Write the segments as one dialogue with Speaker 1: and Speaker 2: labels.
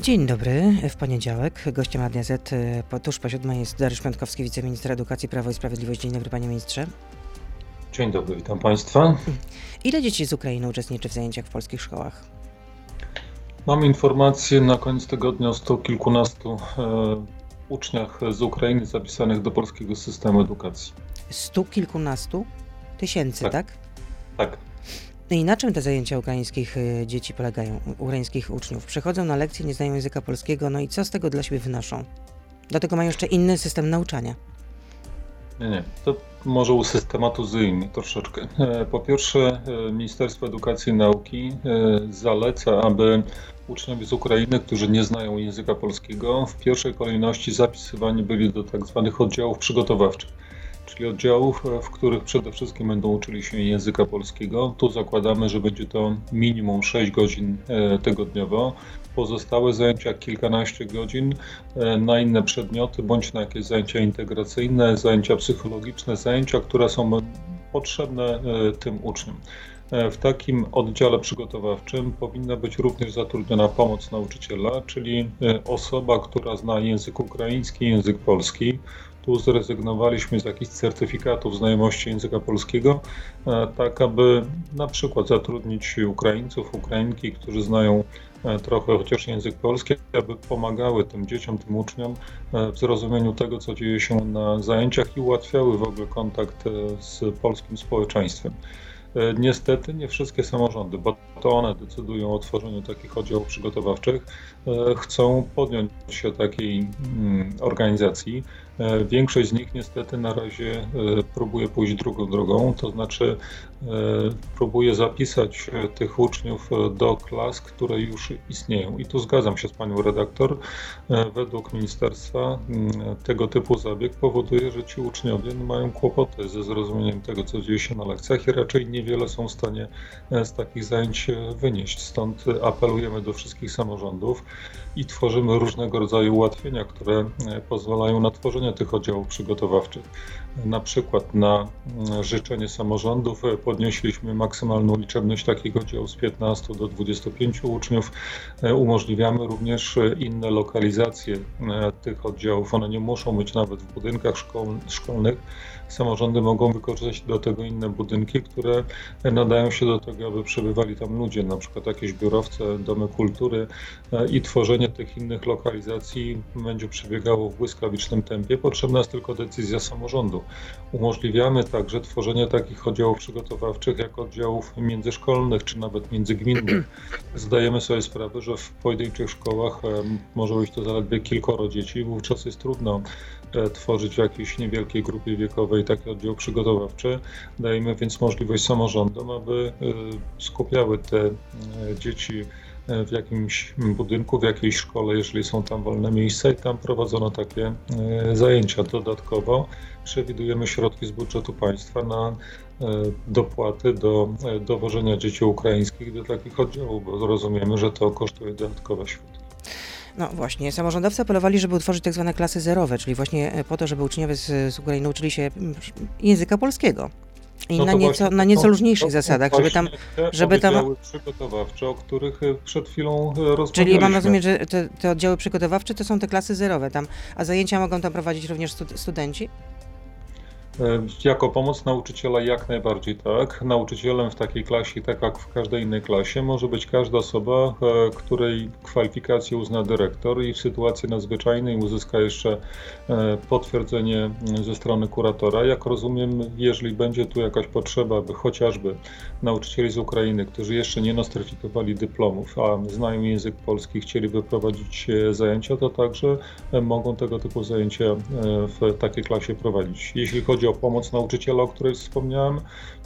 Speaker 1: Dzień dobry. W poniedziałek gościem Radia Z po, tuż po siódmej jest Dariusz Piątkowski, wiceminister edukacji, Prawo i Sprawiedliwość. Dzień dobry panie ministrze.
Speaker 2: Dzień dobry, witam państwa.
Speaker 1: Ile dzieci z Ukrainy uczestniczy w zajęciach w polskich szkołach?
Speaker 2: Mamy informację na koniec tygodnia o sto kilkunastu e, uczniach z Ukrainy zapisanych do polskiego systemu edukacji.
Speaker 1: Stu kilkunastu tysięcy, tak? Tak.
Speaker 2: tak.
Speaker 1: I na czym te zajęcia ukraińskich y, dzieci polegają, ukraińskich uczniów? Przychodzą na lekcje, nie znają języka polskiego, no i co z tego dla siebie wynoszą? Do tego mają jeszcze inny system nauczania.
Speaker 2: Nie, nie. To może usystematyzujmy troszeczkę. E, po pierwsze, e, Ministerstwo Edukacji i Nauki e, zaleca, aby uczniowie z Ukrainy, którzy nie znają języka polskiego, w pierwszej kolejności zapisywani byli do tak zwanych oddziałów przygotowawczych czyli oddziałów, w których przede wszystkim będą uczyli się języka polskiego. Tu zakładamy, że będzie to minimum 6 godzin e, tygodniowo. Pozostałe zajęcia kilkanaście godzin e, na inne przedmioty, bądź na jakieś zajęcia integracyjne, zajęcia psychologiczne, zajęcia, które są potrzebne e, tym uczniom. W takim oddziale przygotowawczym powinna być również zatrudniona pomoc nauczyciela, czyli osoba, która zna język ukraiński, język polski, tu zrezygnowaliśmy z jakichś certyfikatów znajomości języka polskiego, e, tak aby na przykład zatrudnić Ukraińców, Ukrainki, którzy znają e, trochę chociaż język polski, aby pomagały tym dzieciom, tym uczniom e, w zrozumieniu tego, co dzieje się na zajęciach i ułatwiały w ogóle kontakt z polskim społeczeństwem. Niestety nie wszystkie samorządy, bo to one decydują o tworzeniu takich oddziałów przygotowawczych, chcą podjąć się takiej mm, organizacji. E, większość z nich niestety na razie e, próbuje pójść drugą drogą, to znaczy e, próbuje zapisać tych uczniów do klas, które już istnieją. I tu zgadzam się z panią redaktor. Według ministerstwa tego typu zabieg powoduje, że ci uczniowie mają kłopoty ze zrozumieniem tego, co dzieje się na lekcjach i raczej niewiele są w stanie z takich zajęć wynieść. Stąd apelujemy do wszystkich samorządów i tworzymy różnego rodzaju ułatwienia, które pozwalają na tworzenie tych oddziałów przygotowawczych. Na przykład na mm, życzenie samorządów podnieśliśmy maksymalną liczebność takich oddziałów z 15 do 25 uczniów. E, umożliwiamy również inne lokalizacje e, tych oddziałów. One nie muszą być nawet w budynkach szkolnych samorządy mogą wykorzystać do tego inne budynki, które nadają się do tego, aby przebywali tam ludzie, na przykład jakieś biurowce, domy kultury e, i tworzenie tych innych lokalizacji będzie przebiegało w błyskawicznym tempie. Potrzebna jest tylko decyzja samorządu. Umożliwiamy także tworzenie takich oddziałów przygotowawczych jak oddziałów międzyszkolnych czy nawet międzygminnych. Zdajemy sobie sprawę, że w pojedynczych szkołach e, może być to zaledwie kilkoro dzieci, wówczas jest trudno e, tworzyć w jakiejś niewielkiej grupie wiekowej taki oddział przygotowawczy. Dajemy więc możliwość samorządom, aby y, skupiały te y, dzieci w jakimś budynku, w jakiejś szkole, jeżeli są tam wolne miejsca i tam prowadzono takie zajęcia. Dodatkowo przewidujemy środki z budżetu państwa na dopłaty do dowożenia dzieci ukraińskich do takich oddziałów, bo rozumiemy, że to kosztuje dodatkowe środki.
Speaker 1: No właśnie, samorządowcy apelowali, żeby utworzyć tak zwane klasy zerowe, czyli właśnie e, po to, żeby uczniowie z, z Ukrainy uczyli się mm, języka polskiego. I no na, nieco, właśnie, na nieco luźniejszych zasadach, żeby tam. Żeby tam...
Speaker 2: przygotowawcze, o których e, przed chwilą e, rozmawialiśmy.
Speaker 1: Czyli mam rozumieć, że te, te, oddziały przygotowawcze to są te klasy zerowe tam, a zajęcia mogą tam prowadzić również studenci?
Speaker 2: E, jako pomoc nauczyciela jak najbardziej tak. Nauczycielem w takiej klasie, tak jak w każdej innej klasie, może być każda osoba, e, której kwalifikacje uzna dyrektor i w sytuacji nadzwyczajnej uzyska jeszcze e, potwierdzenie ze strony kuratora. Jak rozumiem, jeżeli będzie tu jakaś potrzeba, by chociażby nauczycieli z Ukrainy, którzy jeszcze nie nostryfikowali dyplomów, a znają język polski, chcieliby prowadzić zajęcia, to także mogą tego typu zajęcia w takiej klasie prowadzić. Jeśli chodzi chodzi o pomoc nauczyciela, o której wspomniałem,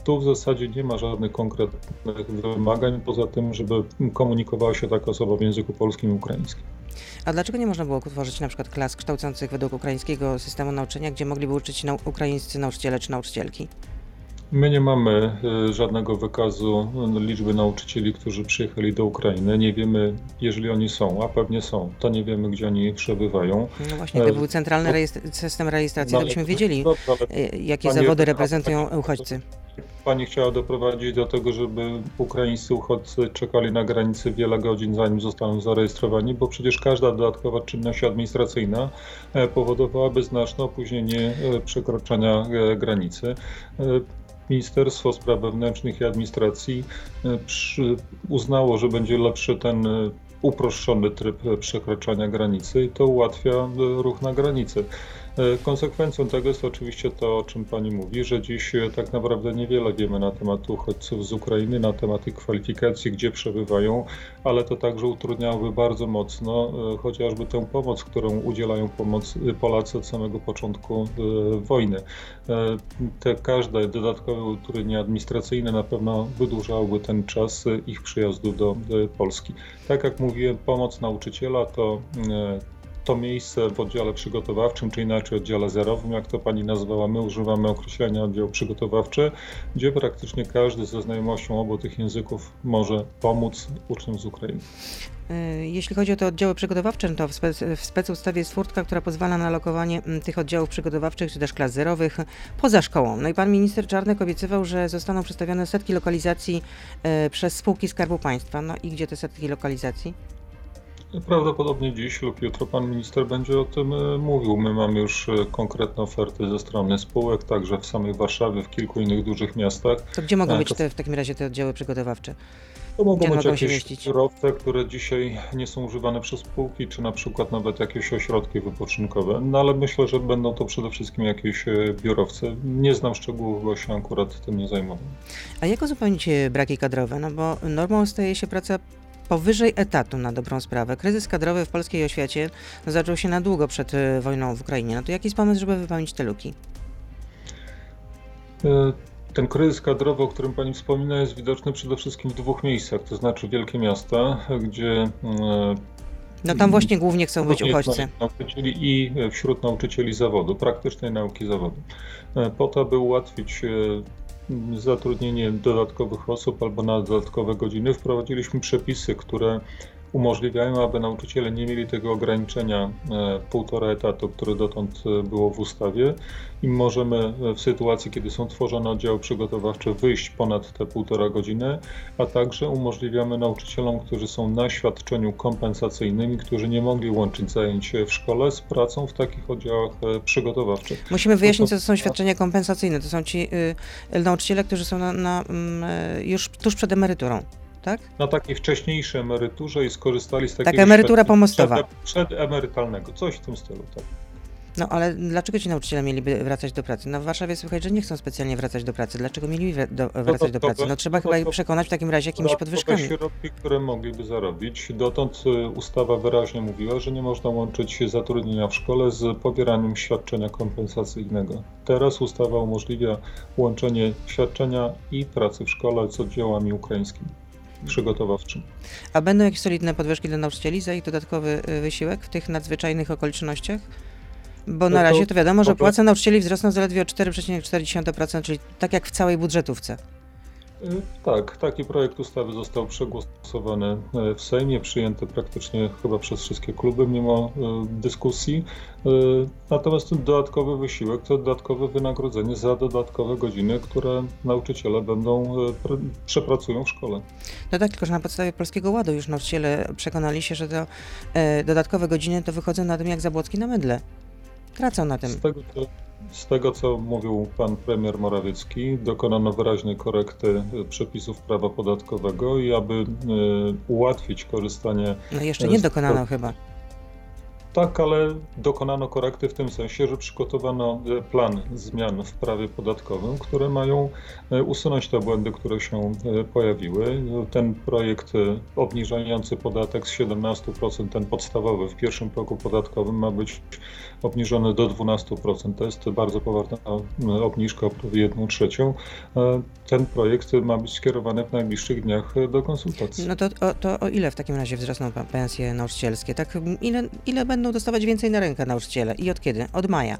Speaker 2: tu w zasadzie nie ma żadnych konkretnych wymagań, poza tym, żeby komunikowała się taka osoba w języku polskim i ukraińskim.
Speaker 1: A dlaczego nie można było utworzyć na przykład klas kształcących według ukraińskiego systemu nauczania, gdzie mogliby uczyć nau ukraińscy nauczyciele czy nauczycielki?
Speaker 2: My nie mamy e, żadnego wykazu liczby nauczycieli, którzy przyjechali do Ukrainy. Nie wiemy, jeżeli oni są, a pewnie są, to nie wiemy, gdzie oni przebywają.
Speaker 1: No właśnie, gdyby był centralny rejestr, system rejestracji, to byśmy wiedzieli, e, jakie zawody reprezentują uchodźcy.
Speaker 2: pani chciała doprowadzić do tego, żeby ukraińscy uchodźcy czekali na granicy wiele godzin, zanim zostaną zarejestrowani, bo przecież każda dodatkowa czynność administracyjna e, powodowałaby znaczne opóźnienie e, przekroczenia granicy. Ministerstwo Spraw Wewnętrznych i Administracji uznało, że będzie lepszy ten uproszczony tryb przekraczania granicy i to ułatwia ruch na granicy. E, konsekwencją tego jest oczywiście to, o czym Pani mówi, że dziś e, tak naprawdę niewiele wiemy na temat uchodźców z Ukrainy, na temat ich kwalifikacji, gdzie przebywają, ale to także utrudniałoby bardzo mocno e, chociażby tę pomoc, którą udzielają pomoc Polacy od samego początku wojny. Te każde dodatkowe utrudnienia administracyjne na pewno wydłużałyby ten czas ich przyjazdu do Polski. Tak jak mówiłem, pomoc nauczyciela to to miejsce w oddziale przygotowawczym, czy inaczej oddziale zerowym, jak to pani nazwała, my używamy określenia oddział przygotowawczy, gdzie praktycznie każdy ze znajomością obu tych języków może pomóc uczniom z Ukrainy.
Speaker 1: E, jeśli chodzi o te oddziały przygotowawcze, to w, spec, w specustawie jest furtka, która pozwala na lokowanie tych oddziałów przygotowawczych czy też klas zerowych poza szkołą. No i pan minister Czarnek obiecywał, że zostaną przedstawione setki lokalizacji e, przez spółki Skarbu Państwa. No i gdzie te setki lokalizacji?
Speaker 2: Prawdopodobnie dziś lub jutro pan minister będzie o tym e, mówił. My mamy już e, konkretne oferty ze strony spółek, także w samej Warszawie, w kilku innych dużych miastach.
Speaker 1: To gdzie mogą e, być te, w takim razie te oddziały przygotowawcze?
Speaker 2: To mogą gdzie być mogą jakieś kierowce, które dzisiaj nie są używane przez spółki, czy na przykład nawet jakieś ośrodki wypoczynkowe. No ale myślę, że będą to przede wszystkim jakieś biurowce. Nie znam szczegółów, bo się akurat tym nie zajmowałem.
Speaker 1: A jak uzupełnić braki kadrowe? No bo normą staje się praca powyżej etatu na dobrą sprawę. Kryzys kadrowy w polskiej oświacie zaczął się na długo przed e, wojną w Ukrainie. No to jaki jest pomysł, żeby wypełnić te luki?
Speaker 2: E, ten kryzys kadrowy, o którym Pani wspomina, jest widoczny przede wszystkim w dwóch miejscach, to znaczy wielkie miasta, gdzie e,
Speaker 1: no tam właśnie głównie chcą być uchodźcy.
Speaker 2: Nauczycieli I wśród nauczycieli zawodu, praktycznej nauki zawodu. Po to, by ułatwić zatrudnienie dodatkowych osób albo na dodatkowe godziny, wprowadziliśmy przepisy, które umożliwiają, aby nauczyciele nie mieli tego ograniczenia e, półtora etatu, które dotąd e, było w ustawie i możemy e, w sytuacji, kiedy są tworzone oddziały przygotowawcze, wyjść ponad te półtora godziny, a także umożliwiamy nauczycielom, którzy są na świadczeniu kompensacyjnym i którzy nie mogli łączyć zajęć w szkole z pracą w takich oddziałach przygotowawczych.
Speaker 1: Musimy wyjaśnić, co to są świadczenia kompensacyjne. To są ci y, nauczyciele, którzy są na, na, y, już tuż przed emeryturą tak?
Speaker 2: Na takiej wcześniejszej emeryturze i skorzystali z
Speaker 1: takiej Taka emerytura pomostowa.
Speaker 2: Przedemerytalnego, coś w tym stylu, tak.
Speaker 1: No ale dlaczego ci nauczyciele mieliby wracać do pracy? No w Warszawie słychać, że nie chcą specjalnie wracać do pracy. Dlaczego mieliby do, wracać do pracy? No trzeba chyba ich przekonać w takim razie jakimiś podwyżkami.
Speaker 2: środki, które mogliby zarobić. Dotąd y, ustawa wyraźnie mówiła, że nie można łączyć zatrudnienia w szkole z pobieraniem świadczenia kompensacyjnego. Teraz ustawa umożliwia łączenie świadczenia i pracy w szkole z oddziałami ukraińskimi przygotowawczym.
Speaker 1: A będą jakieś solidne podwyżki dla nauczycieli za ich dodatkowy y, wysiłek w tych nadzwyczajnych okolicznościach? Bo na no razie to wiadomo, że płace nauczycieli wzrosną zaledwie o 4,4%, czyli tak jak w całej budżetówce.
Speaker 2: Tak, taki projekt ustawy został przegłosowany y, w Sejmie, przyjęty praktycznie chyba przez wszystkie kluby mimo y, dyskusji. Natomiast ten dodatkowy wysiłek to dodatkowe wynagrodzenie za dodatkowe godziny, które nauczyciele będą przepracują w szkole.
Speaker 1: No tak, tylko że na podstawie Polskiego Ładu już nauczyciele przekonali się, że to e, dodatkowe godziny to wychodzą na tym jak Zabłocki na mydle. Tracą na tym.
Speaker 2: Z tego, co, z tego, co mówił pan premier Morawiecki, dokonano wyraźnej korekty e, przepisów prawa podatkowego i aby y, ułatwić korzystanie.
Speaker 1: No jeszcze nie dokonano chyba.
Speaker 2: Tak, ale dokonano korekty w tym sensie, że przygotowano e, plan zmian w prawie podatkowym, które mają e, usunąć te błędy, które się e, pojawiły. Ten projekt obniżający podatek z 17%, ten podstawowy w pierwszym roku podatkowym ma być obniżony do 12%. To jest bardzo poważna obniżka o prawie 1 trzecią. Ten projekt ma być skierowany w najbliższych dniach do konsultacji.
Speaker 1: No to, o, to o ile w takim razie wzrosną pensje nauczycielskie? Tak, ile, ile będą będą dostawać więcej na rękę nauczyciele. I od kiedy? Od maja.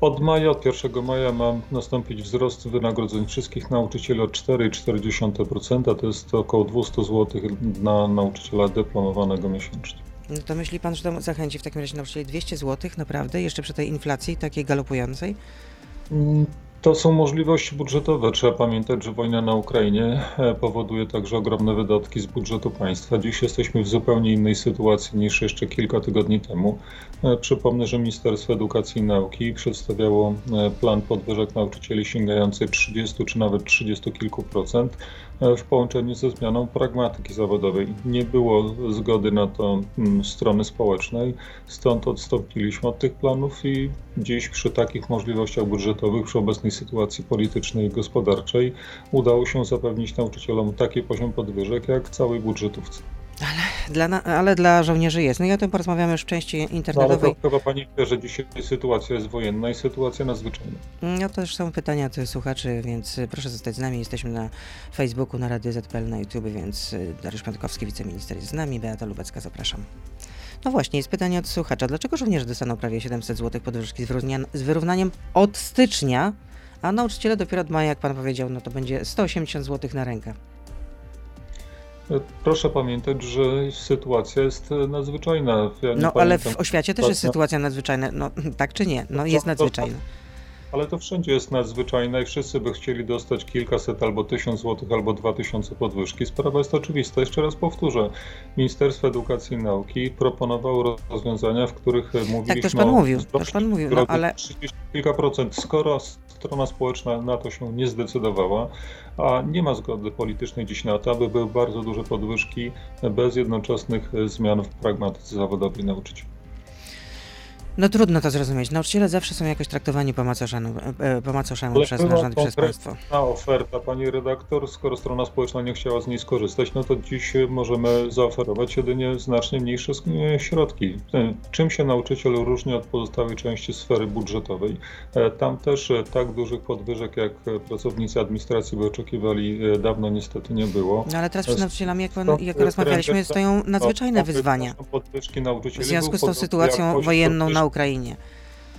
Speaker 2: Od maja, od 1 maja ma nastąpić wzrost wynagrodzeń wszystkich nauczycieli o 4,4%, to jest około 200 zł na nauczyciela dyplomowanego miesięcznie.
Speaker 1: No to myśli pan, że to zachęci w takim razie nauczycieli 200 zł naprawdę, jeszcze przy tej inflacji takiej galopującej?
Speaker 2: Mm, To są możliwości budżetowe. Trzeba pamiętać, że wojna na Ukrainie e, powoduje także ogromne wydatki z budżetu państwa. Dziś jesteśmy w zupełnie innej sytuacji niż jeszcze kilka tygodni temu. E, przypomnę, że Ministerstwo Edukacji i Nauki przedstawiało e, plan podwyżek nauczycieli sięgający 30 czy nawet 30 kilku procent w połączeniu ze zmianą pragmatyki zawodowej. Nie było zgody na to mm, strony społecznej, stąd odstąpiliśmy od tych planów i dziś przy takich możliwościach budżetowych, przy obecnej sytuacji politycznej i gospodarczej udało się zapewnić nauczycielom taki poziom podwyżek jak całej budżetówce.
Speaker 1: Ale dla, ale dla żołnierzy jest. No i o tym porozmawiamy już w części internetowej.
Speaker 2: No, ale chyba pani wie, że dzisiaj sytuacja jest wojenna i sytuacja nadzwyczajna.
Speaker 1: No to też są pytania od słuchaczy, więc proszę zostać z nami. Jesteśmy na Facebooku, na Radio ZPL, na YouTube, więc y, Dariusz Piątkowski, wiceminister jest z nami, Beata Lubecka, zapraszam. No właśnie, jest pytanie od słuchacza. Dlaczego żołnierze dostaną prawie 700 zł podwyżki z wyrównaniem od stycznia, a nauczyciele dopiero od maja, jak pan powiedział, no to będzie 180 zł na rękę?
Speaker 2: Proszę pamiętać, że sytuacja jest nadzwyczajna.
Speaker 1: Ja no ale w oświacie też jest sytuacja nadzwyczajna. No tak czy nie? No jest nadzwyczajna.
Speaker 2: Ale to wszędzie jest nadzwyczajne i wszyscy by chcieli dostać kilkaset albo tysiąc złotych, albo dwa tysiące podwyżki. Sprawa jest oczywista. Jeszcze raz powtórzę. Ministerstwo Edukacji i Nauki proponowało rozwiązania, w których mówiliśmy
Speaker 1: tak, też pan
Speaker 2: o
Speaker 1: mówił, też pan mówił, no ale...
Speaker 2: 30 kilka procent. Skoro strona społeczna na to się nie zdecydowała, a nie ma zgody politycznej dziś na to, aby były bardzo duże podwyżki bez jednoczesnych zmian w pragmatyce zawodowej nauczycieli.
Speaker 1: No trudno to zrozumieć. Nauczyciele zawsze są jakoś traktowani po macoszemu, e, po macoszemu przez narząd przez państwo.
Speaker 2: Oferta, pani redaktor, skoro strona społeczna nie chciała z niej skorzystać, no to dziś możemy zaoferować jedynie znacznie mniejsze środki. E, czym się nauczyciel różni od pozostałej części sfery budżetowej? E, tam też tak dużych podwyżek, jak pracownicy administracji by oczekiwali, dawno niestety nie było.
Speaker 1: No ale teraz przed nauczycielami, jak, jak rozmawialiśmy, stoją nadzwyczajne wyzwania. W związku z tą sytuacją wojenną na Ukrainie.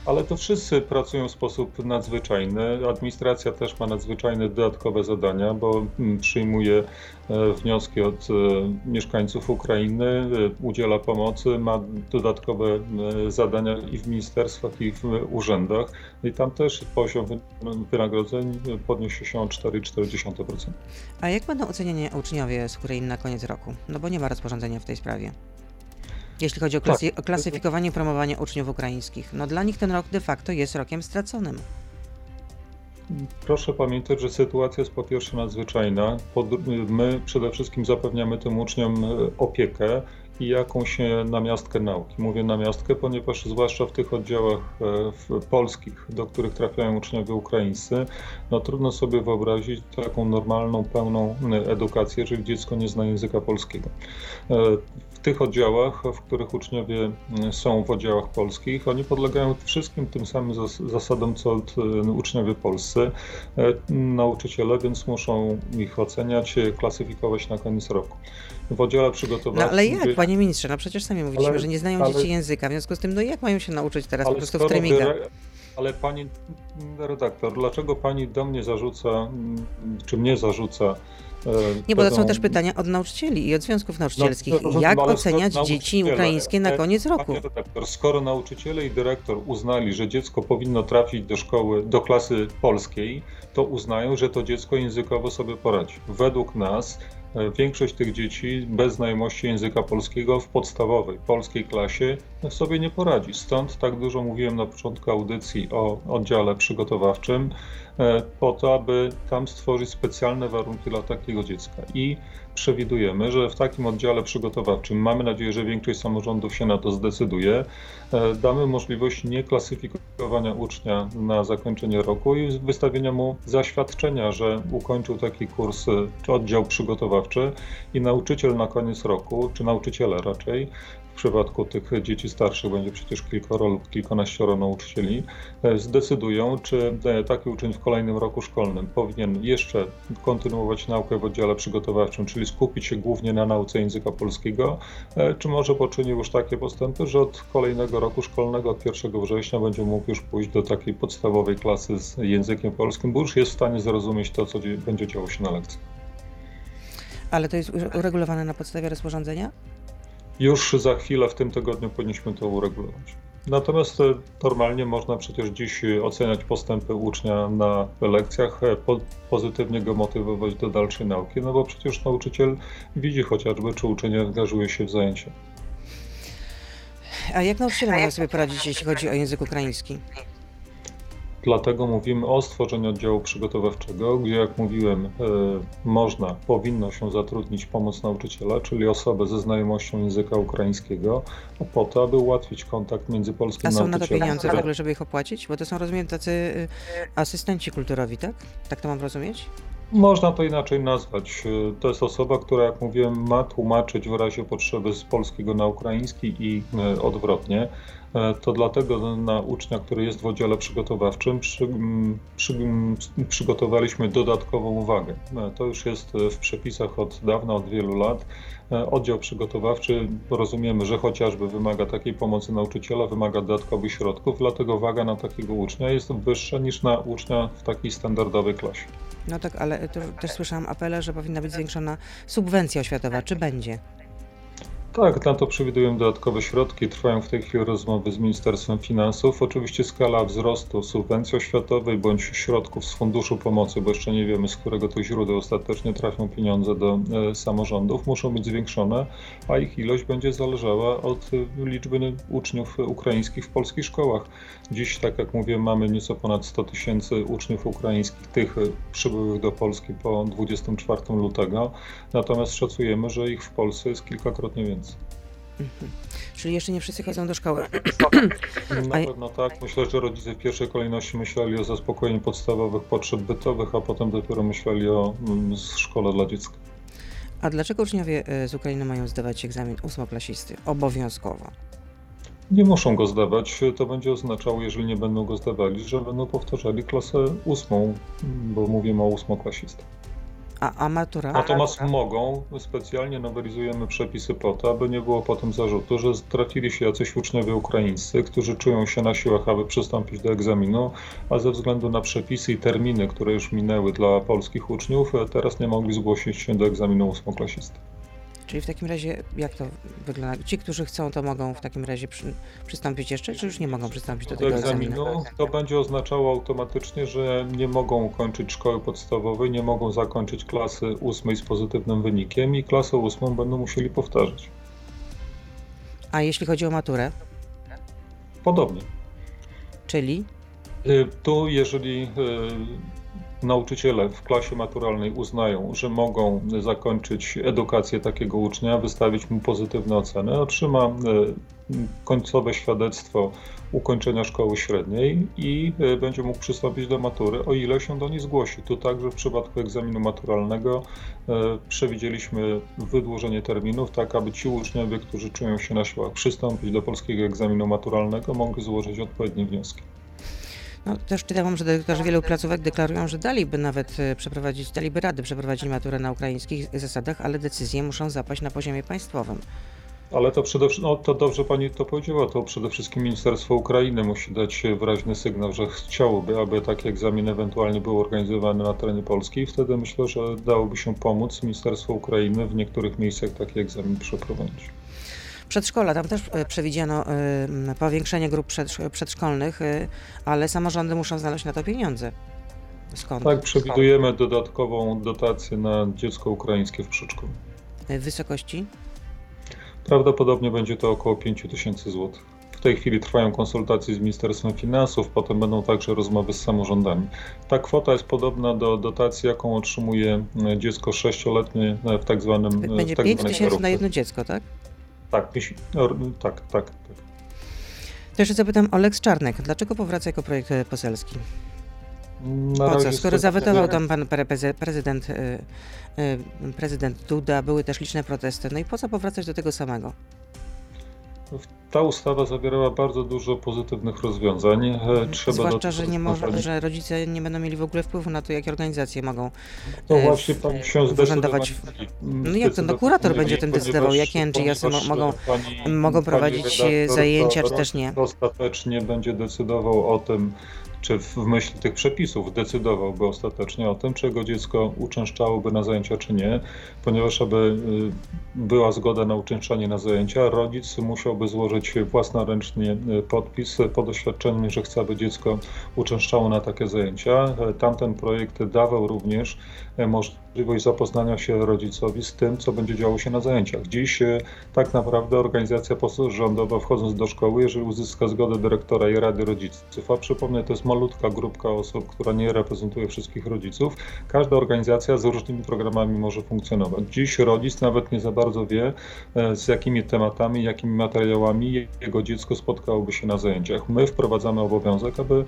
Speaker 2: Ale to wszyscy pracują w sposób nadzwyczajny. Administracja też ma nadzwyczajne dodatkowe zadania, bo mm, przyjmuje e, wnioski od e, mieszkańców Ukrainy, e, udziela pomocy, ma dodatkowe zadania i w ministerstwach, i w urzędach. I tam też poziom wynagrodzeń podniesie się o 4,4%.
Speaker 1: A jak będą oceniani uczniowie z Ukrainy na koniec roku? No bo nie ma rozporządzenia w tej sprawie jeśli chodzi o, klasy, tak. o klasyfikowanie, promowanie uczniów ukraińskich. No dla nich ten rok de facto jest rokiem straconym.
Speaker 2: Proszę pamiętać, że sytuacja jest po pierwsze nadzwyczajna. My przede wszystkim zapewniamy tym uczniom e, opiekę i jakąś namiastkę nauki. Mówię namiastkę, ponieważ zwłaszcza w tych oddziałach e, polskich, do których trafiają uczniowie ukraińscy, no trudno sobie wyobrazić taką normalną, pełną edukację, jeżeli dziecko nie zna języka polskiego. E, w tych oddziałach, w których uczniowie są w oddziałach polskich, oni podlegają wszystkim tym samym zasadom, co e, uczniowie polscy, nauczyciele, więc muszą ich oceniać, klasyfikować na koniec roku w oddziale przygotowawczym.
Speaker 1: No ale jak, panie ministrze, no przecież sami mówiliśmy, ale, że nie znają ale, dzieci języka, w związku z tym, no jak mają się nauczyć teraz po prostu w trymiga?
Speaker 2: Ale pani redaktor, dlaczego pani do mnie zarzuca, czy mnie zarzuca
Speaker 1: e, nie, bo to są też pytania od nauczycieli i od związków nauczycielskich. No, Jak oceniać dzieci ukraińskie na koniec roku?
Speaker 2: Redaktor, skoro nauczyciele i dyrektor uznali, że dziecko powinno trafić do szkoły, do klasy polskiej, to uznają, że to dziecko językowo sobie poradzi. Według nas E, większość tych dzieci bez znajomości języka polskiego w podstawowej polskiej klasie sobie nie poradzi. Stąd tak dużo mówiłem na początku audycji o oddziale przygotowawczym, e, po to, aby tam stworzyć specjalne warunki dla takiego dziecka. I przewidujemy, że w takim oddziale przygotowawczym, mamy nadzieję, że większość samorządów się na to zdecyduje, e, damy możliwość nieklasyfikowania ucznia na zakończenie roku i wystawienia mu zaświadczenia, że ukończył taki kurs czy oddział przygotowawczy i nauczyciel na koniec roku, czy nauczyciele raczej, przypadku tych dzieci starszych będzie przecież kilkoro lub kilkanaścioro nauczycieli, e, zdecydują, czy e, taki uczeń w kolejnym roku szkolnym powinien jeszcze kontynuować naukę w oddziale przygotowawczym, czyli skupić się głównie na nauce języka polskiego, e, czy może poczynił już takie postępy, że od kolejnego roku szkolnego, od 1 września będzie mógł już pójść do takiej podstawowej klasy z językiem polskim, bo już jest w stanie zrozumieć to, co będzie działo się na lekcji.
Speaker 1: Ale to jest uregulowane na podstawie rozporządzenia?
Speaker 2: Już za chwilę w tym tygodniu powinniśmy to uregulować. Natomiast normalnie można przecież dziś oceniać postępy ucznia na lekcjach, po, pozytywnie go motywować do dalszej nauki, no bo przecież nauczyciel widzi chociażby, czy uczeń angażuje się w zajęcia.
Speaker 1: A jak nauczyciele mają sobie poradzić, jeśli chodzi o język ukraiński?
Speaker 2: Dlatego mówimy o stworzeniu oddziału przygotowawczego, gdzie, jak mówiłem, e, można, powinno się zatrudnić pomoc nauczyciela, czyli osobę ze znajomością języka ukraińskiego, po to, aby ułatwić kontakt między polskim
Speaker 1: A są
Speaker 2: nauczycielem.
Speaker 1: na to pieniądze w ogóle, żeby ich opłacić? Bo to są, rozumiem, tacy y, asystenci kulturowi, tak? Tak to mam rozumieć?
Speaker 2: Można to inaczej nazwać. To jest osoba, która, jak mówiłem, ma tłumaczyć w razie potrzeby z polskiego na ukraiński i e, odwrotnie. E, to dlatego na ucznia, który jest w oddziale przygotowawczym, przy, przy, przygotowaliśmy dodatkową uwagę. E, to już jest w przepisach od dawna, od wielu lat. Oddział przygotowawczy rozumiemy, że chociażby wymaga takiej pomocy nauczyciela, wymaga dodatkowych środków, dlatego waga na takiego ucznia jest wyższa niż na ucznia w takiej standardowej klasie.
Speaker 1: No tak, ale też słyszałam apele, że powinna być zwiększona subwencja oświatowa. Czy będzie?
Speaker 2: Tak, na to przewidują dodatkowe środki. Trwają w tej chwili rozmowy z Ministerstwem Finansów. Oczywiście skala wzrostu subwencji oświatowej bądź środków z Funduszu Pomocy, bo jeszcze nie wiemy, z którego to źródeł ostatecznie trafią pieniądze do e, samorządów, muszą być zwiększone, a ich ilość będzie zależała od e, liczby uczniów ukraińskich w polskich szkołach. Dziś, tak jak mówię, mamy nieco ponad 100 tysięcy uczniów ukraińskich, tych e, przybyłych do Polski po 24 lutego, natomiast szacujemy, że ich w Polsce jest kilkakrotnie więcej.
Speaker 1: Mhm. Czyli jeszcze nie wszyscy chodzą do szkoły.
Speaker 2: Na pewno tak. Myślę, że rodzice w pierwszej kolejności myśleli o zaspokojeniu podstawowych potrzeb bytowych, a potem dopiero myśleli o mm, szkole dla dziecka.
Speaker 1: A dlaczego uczniowie e, z Ukrainy mają zdawać egzamin ósmoklasisty obowiązkowo?
Speaker 2: Nie muszą go zdawać. To będzie oznaczało, jeżeli nie będą go zdawali, że będą powtarzali klasę ósmą, bo mówimy o ósmoklasistach.
Speaker 1: A, a matura?
Speaker 2: Natomiast mogą, specjalnie nowelizujemy przepisy po to, aby nie było potem zarzutu, że trafili się jacyś uczniowie ukraińscy, którzy czują się na siłach, aby przystąpić do egzaminu, a ze względu na przepisy i terminy, które już minęły dla polskich uczniów, teraz nie mogli zgłosić się do egzaminu ósmoklasisty.
Speaker 1: Czyli w takim razie, jak to wygląda? Ci, którzy chcą, to mogą w takim razie przy, przystąpić jeszcze, czy już nie mogą przystąpić do, do tego egzaminu? egzaminu?
Speaker 2: To będzie oznaczało automatycznie, że nie mogą kończyć szkoły podstawowej, nie mogą zakończyć klasy ósmej z pozytywnym wynikiem i klasę ósmą będą musieli powtarzać.
Speaker 1: A jeśli chodzi o maturę?
Speaker 2: Podobnie.
Speaker 1: Czyli?
Speaker 2: Y, tu, jeżeli y, nauczyciele w klasie maturalnej uznają, że mogą zakończyć edukację takiego ucznia, wystawić mu pozytywne oceny, otrzyma e, końcowe świadectwo ukończenia szkoły średniej i e, będzie mógł przystąpić do matury, o ile się do niej zgłosi. Tu także w przypadku egzaminu maturalnego e, przewidzieliśmy wydłużenie terminów, tak aby ci uczniowie, którzy czują się na siłach przystąpić do polskiego egzaminu maturalnego, mogli złożyć odpowiednie wnioski.
Speaker 1: No, też czytałam, że dyrektorzy wielu placówek deklarują, że daliby nawet e, przeprowadzić, daliby rady przeprowadzić maturę na ukraińskich zasadach, ale decyzje muszą zapaść na poziomie państwowym.
Speaker 2: Ale to przede wszystkim, no to dobrze pani to powiedziała, to przede wszystkim Ministerstwo Ukrainy musi dać wyraźny sygnał, że chciałoby, aby takie egzaminy ewentualnie były organizowane na terenie Polski i wtedy myślę, że dałoby się pomóc Ministerstwo Ukrainy w niektórych miejscach taki egzamin przeprowadzić.
Speaker 1: Przedszkola, tam też e, przewidziano e, powiększenie grup przedszkolnych, e, ale samorządy muszą znaleźć na to pieniądze. Skąd?
Speaker 2: Tak, przewidujemy dodatkową dotację na dziecko ukraińskie w przedszkolu.
Speaker 1: W wysokości?
Speaker 2: Prawdopodobnie będzie to około 5 tysięcy złotych. W tej chwili trwają konsultacje z Ministerstwem Finansów, potem będą także rozmowy z samorządami. Ta kwota jest podobna do dotacji, jaką otrzymuje dziecko sześcioletnie w tak zwanym.
Speaker 1: Będzie
Speaker 2: tak
Speaker 1: 5 tysięcy na jedno dziecko, tak?
Speaker 2: Tak, no, tak, tak, tak.
Speaker 1: To jeszcze zapytam o Lex Czarnek. Dlaczego powraca jako projekt e, poselski? Na po co? Skoro zawetował tam pan prezydent, e, e, prezydent Duda, były też liczne protesty, no i po co powracać do tego samego?
Speaker 2: Ta ustawa zawierała bardzo dużo pozytywnych rozwiązań. E,
Speaker 1: trzeba Zwłaszcza, że, nie może, że rodzice nie będą mieli w ogóle wpływu na to, jakie organizacje mogą
Speaker 2: to e, właśnie pan się urzędować.
Speaker 1: No jak to, no kurator będzie o tym decydował, jakie NGO-sy mogą, mogą prowadzić zajęcia, czy też nie.
Speaker 2: Ostatecznie będzie decydował o tym, czy w myśl tych przepisów decydowałby ostatecznie o tym, czy jego dziecko uczęszczałoby na zajęcia, czy nie, ponieważ aby y, była zgoda na uczęszczanie na zajęcia, rodzic musiałby złożyć własnoręcznie y, podpis pod oświadczeniem, że chce, aby dziecko uczęszczało na takie zajęcia. Tamten projekt dawał również możliwość zapoznania się rodzicowi z tym, co będzie działo się na zajęciach. Dziś e, tak naprawdę organizacja pozarządowa wchodząc do szkoły, jeżeli uzyska zgodę dyrektora i rady rodziców, a przypomnę, to jest malutka grupka osób, która nie reprezentuje wszystkich rodziców, każda organizacja z różnymi programami może funkcjonować. Dziś rodzic nawet nie za bardzo wie, e, z jakimi tematami, jakimi materiałami jego dziecko spotkałoby się na zajęciach. My wprowadzamy obowiązek, aby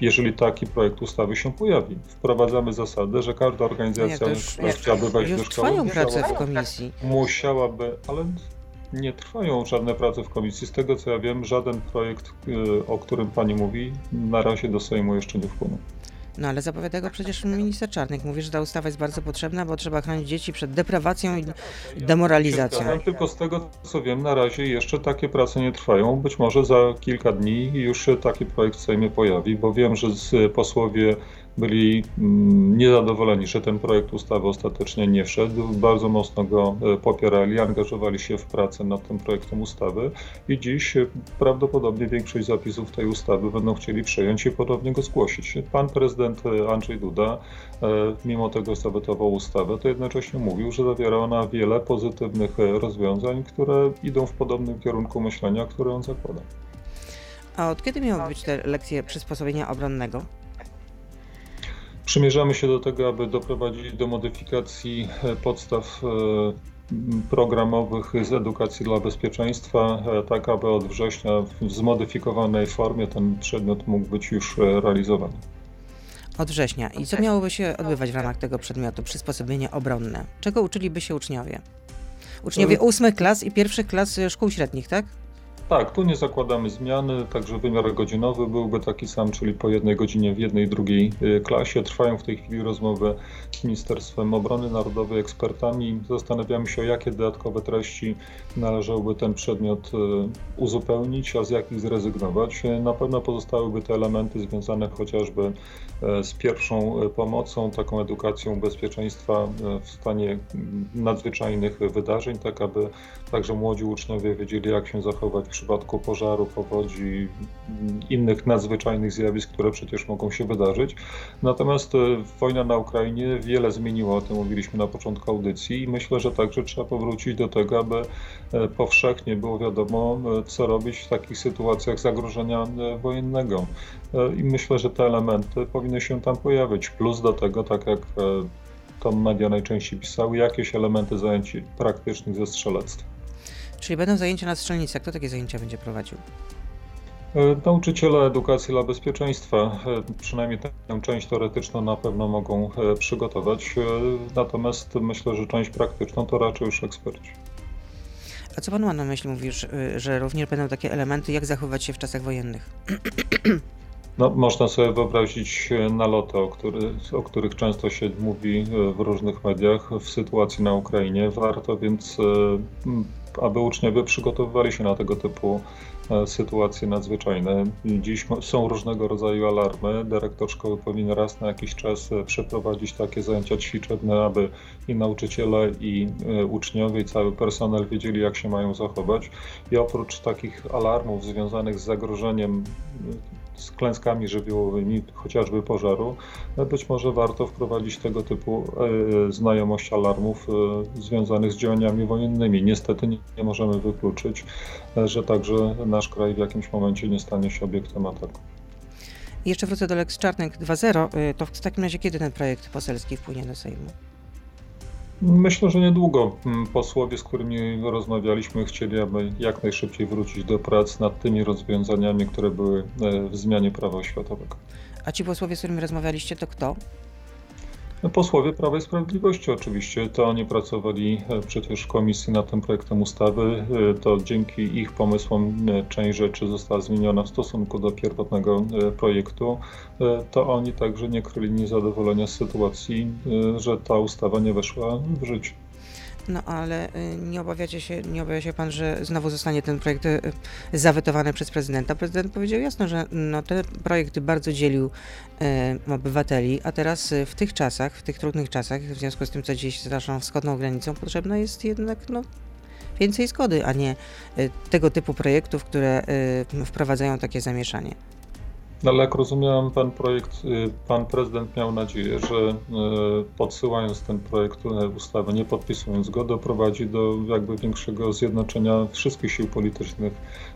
Speaker 2: jeżeli taki projekt ustawy się pojawi, wprowadzamy zasadę, że każda organizacja,
Speaker 1: nie,
Speaker 2: która chciałaby wejść do szkoły,
Speaker 1: trwają prace w komisji.
Speaker 2: musiałaby, ale nie trwają żadne prace w komisji. Z tego co ja wiem, żaden projekt, y, o którym pani mówi, na razie do Sejmu jeszcze nie wpłynął.
Speaker 1: No ale zapowiada go przecież minister Mówi, że ta ustawa jest bardzo potrzebna, bo trzeba chronić dzieci przed deprawacją i demoralizacją.
Speaker 2: Tylko z tego co wiem, na razie jeszcze takie prace nie trwają. Być może za kilka dni już taki projekt w Sejmie pojawi, bo wiem, że posłowie byli mm, niezadowoleni, że ten projekt ustawy ostatecznie nie wszedł. Bardzo mocno go e, popierali, angażowali się w pracę nad tym projektem ustawy i dziś e, prawdopodobnie większość zapisów tej ustawy będą chcieli przejąć i ponownie go zgłosić. Pan prezydent e, Andrzej Duda, mimo tego zawetował ustawę, to jednocześnie mówił, że zawiera ona wiele pozytywnych rozwiązań, które idą w podobnym kierunku myślenia, które on zakłada.
Speaker 1: A od kiedy miały być te lekcje przysposobienia obronnego?
Speaker 2: Przymierzamy się do tego, aby doprowadzić do modyfikacji e, podstaw e, programowych z edukacji dla bezpieczeństwa, e, tak aby od września w zmodyfikowanej formie ten przedmiot mógł być już realizowany.
Speaker 1: Od września. I co miałoby się odbywać w ramach tego przedmiotu, przysposobienie obronne? Czego uczyliby się uczniowie? Uczniowie ósmych klas i pierwszych klas szkół średnich, tak?
Speaker 2: Tak, tu nie zakładamy zmiany, także wymiar godzinowy byłby taki sam, czyli po jednej godzinie w jednej i drugiej y, klasie. Trwają w tej chwili rozmowy z Ministerstwem Obrony Narodowej, ekspertami. Zastanawiamy się, jakie dodatkowe treści należałoby ten przedmiot y, uzupełnić, a z jakich zrezygnować. Na pewno pozostałyby te elementy związane chociażby z pierwszą pomocą, taką edukacją bezpieczeństwa w stanie nadzwyczajnych wydarzeń, tak aby także młodzi uczniowie wiedzieli, jak się zachować przypadku pożaru, powodzi, innych nadzwyczajnych zjawisk, które przecież mogą się wydarzyć. Natomiast e, wojna na Ukrainie wiele zmieniła, o tym mówiliśmy na początku audycji i myślę, że także trzeba powrócić do tego, aby e, powszechnie było wiadomo, e, co robić w takich sytuacjach zagrożenia wojennego. I myślę, że te elementy powinny się tam pojawić. Plus do tego, tak jak to media najczęściej pisały, jakieś elementy zajęć praktycznych ze strzelectwa.
Speaker 1: Czyli będą zajęcia na strzelnicy. Kto takie zajęcia będzie prowadził?
Speaker 2: E, nauczyciele edukacji dla bezpieczeństwa, e, przynajmniej tę część teoretyczną na pewno mogą e, przygotować, natomiast myślę, że część praktyczną to raczej już eksperci.
Speaker 1: A co pan ma na myśli? Mówisz, że również będą takie elementy, jak zachować się w czasach wojennych?
Speaker 2: No, można sobie wyobrazić naloty, o, który, o których często się mówi w różnych mediach w sytuacji na Ukrainie. Warto więc aby uczniowie przygotowywali się na tego typu e, sytuacje nadzwyczajne. Dziś są różnego rodzaju alarmy. Dyrektor szkoły powinien raz na jakiś czas e, przeprowadzić takie zajęcia ćwiczebne, aby i nauczyciele, i e, uczniowie, i cały personel wiedzieli, jak się mają zachować. I oprócz takich alarmów związanych z zagrożeniem z klęskami żywiołowymi, chociażby pożaru, być może warto wprowadzić tego typu e, znajomość alarmów e, związanych z działaniami wojennymi. Niestety nie możemy wykluczyć, e, że także nasz kraj w jakimś momencie nie stanie się obiektem ataku.
Speaker 1: jeszcze wrócę do Lex Czarnek 2.0. To w takim razie kiedy ten projekt poselski wpłynie do Sejmu?
Speaker 2: Myślę, że niedługo mm, posłowie, z którymi rozmawialiśmy, chcieli, aby jak najszybciej wrócić do prac nad tymi rozwiązaniami, które były e, w zmianie prawa oświatowego.
Speaker 1: A ci posłowie, z którymi rozmawialiście, to kto?
Speaker 2: No, posłowie Prawa i Sprawiedliwości oczywiście, to oni pracowali e, przecież w komisji nad tym projektem ustawy, e, to dzięki ich pomysłom e, część rzeczy została zmieniona w stosunku do pierwotnego projektu, to oni także nie kryli niezadowolenia z sytuacji, że ta ustawa nie weszła w życie.
Speaker 1: No ale y, nie obawiacie się, nie obawia się pan, że znowu zostanie ten projekt y, zawetowany przez prezydenta? Prezydent powiedział jasno, że no, ten projekt bardzo dzielił y, obywateli, a teraz w tych czasach, w tych trudnych czasach, w związku z tym, co dzieje się z naszą wschodnią granicą, potrzebna jest jednak no, więcej zgody, a nie tego typu projektów, które wprowadzają takie zamieszanie.
Speaker 2: No ale jak rozumiałem, pan projekt, y, pan prezydent miał nadzieję, że y, podsyłając ten projekt ustawy, nie podpisując go, doprowadzi do jakby większego zjednoczenia wszystkich sił politycznych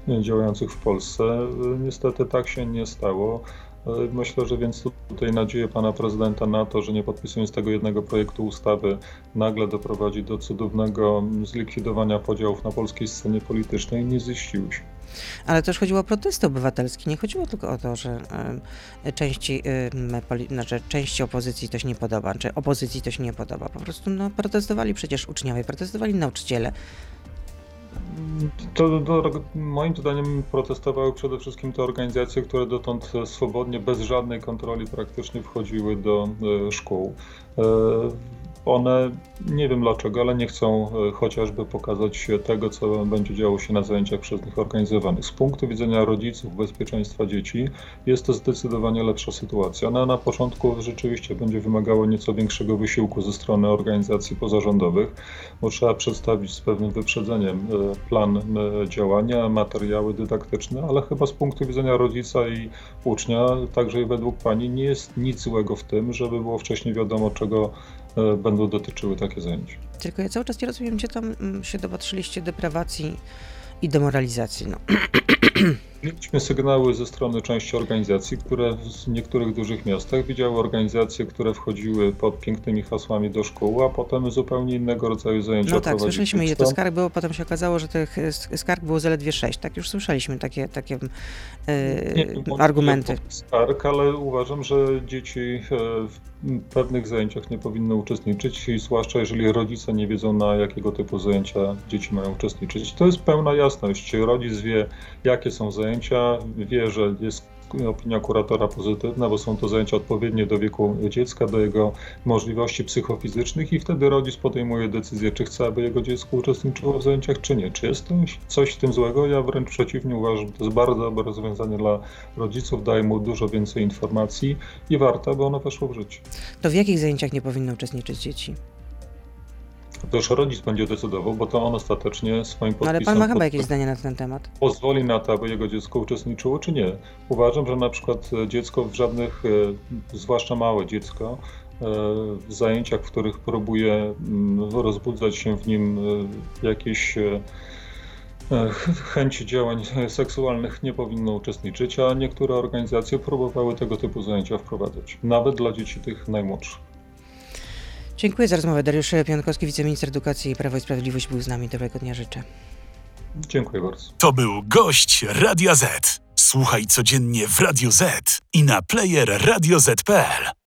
Speaker 2: y, działających w Polsce. Niestety tak się nie stało. Myślę, że więc tutaj nadzieję pana prezydenta na to, że nie podpisując tego jednego projektu ustawy, nagle doprowadzi do cudownego zlikwidowania podziałów na polskiej scenie politycznej, nie ziściły się.
Speaker 1: Ale też chodziło o protesty obywatelskie. Nie chodziło tylko o to, że części, znaczy, części opozycji to się nie podoba, czy opozycji to się nie podoba. Po prostu no, protestowali przecież uczniowie, protestowali nauczyciele.
Speaker 2: To, to, moim zdaniem protestowały przede wszystkim te organizacje, które dotąd swobodnie, bez żadnej kontroli praktycznie wchodziły do e, szkół. One nie wiem dlaczego, ale nie chcą e, chociażby pokazać tego, co będzie działo się na zajęciach przez nich organizowanych. Z punktu widzenia rodziców, bezpieczeństwa dzieci jest to zdecydowanie lepsza sytuacja. Ona na początku rzeczywiście będzie wymagała nieco większego wysiłku ze strony organizacji pozarządowych, bo trzeba przedstawić z pewnym wyprzedzeniem e, plan e, działania, materiały dydaktyczne, ale chyba z punktu widzenia rodzica i ucznia, także i według Pani, nie jest nic złego w tym, żeby było wcześniej wiadomo, czego będą dotyczyły takie zajęcia.
Speaker 1: Tylko ja cały czas nie rozumiem, gdzie tam mm, się dopatrzyliście deprawacji i demoralizacji. No.
Speaker 2: Mieliśmy sygnały ze strony części organizacji, które w niektórych dużych miastach widziały organizacje, które wchodziły pod pięknymi hasłami do szkół, a potem zupełnie innego rodzaju zajęcia
Speaker 1: No tak, słyszeliśmy ile to skarg było, potem się okazało, że tych skarg było zaledwie sześć. Tak, już słyszeliśmy takie, takie yy, nie, argumenty.
Speaker 2: Skarg, ale uważam, że dzieci e, w pewnych zajęciach nie powinny uczestniczyć, zwłaszcza jeżeli rodzice nie wiedzą, na jakiego typu zajęcia dzieci mają uczestniczyć. To jest pełna jasność. Rodzic wie, jakie są zajęcia, wie, że jest opinia kuratora pozytywna, bo są to zajęcia odpowiednie do wieku dziecka, do jego możliwości psychofizycznych i wtedy rodzic podejmuje decyzję, czy chce, aby jego dziecko uczestniczyło w zajęciach, czy nie. Czy jest coś w tym złego? Ja wręcz przeciwnie uważam, że to jest bardzo dobre rozwiązanie dla rodziców, daje mu dużo więcej informacji i warto, aby ono weszło w życie.
Speaker 1: To w jakich zajęciach nie powinny uczestniczyć dzieci?
Speaker 2: To już rodzic będzie decydował, bo to on ostatecznie swoim podpisem...
Speaker 1: No ale pan ma chyba jakieś zdanie na ten temat.
Speaker 2: Pozwoli na to, aby jego dziecko uczestniczyło, czy nie. Uważam, że na przykład dziecko w żadnych, e, zwłaszcza małe dziecko, e, w zajęciach, w których próbuje mm, rozbudzać się w nim e, jakieś chęci działań seksualnych nie powinno uczestniczyć, a niektóre organizacje próbowały tego typu zajęcia wprowadzać, nawet dla dzieci tych najmłodszych.
Speaker 1: Dziękuję za rozmowę. Dariusz Pionkowski, wiceminister edukacji i Prawo i Sprawiedliwość był z nami. Dobrego dnia życzę.
Speaker 2: Dziękuję bardzo.
Speaker 3: To był gość Radia Z. Słuchaj codziennie w Radio Z i na player radioz.pl.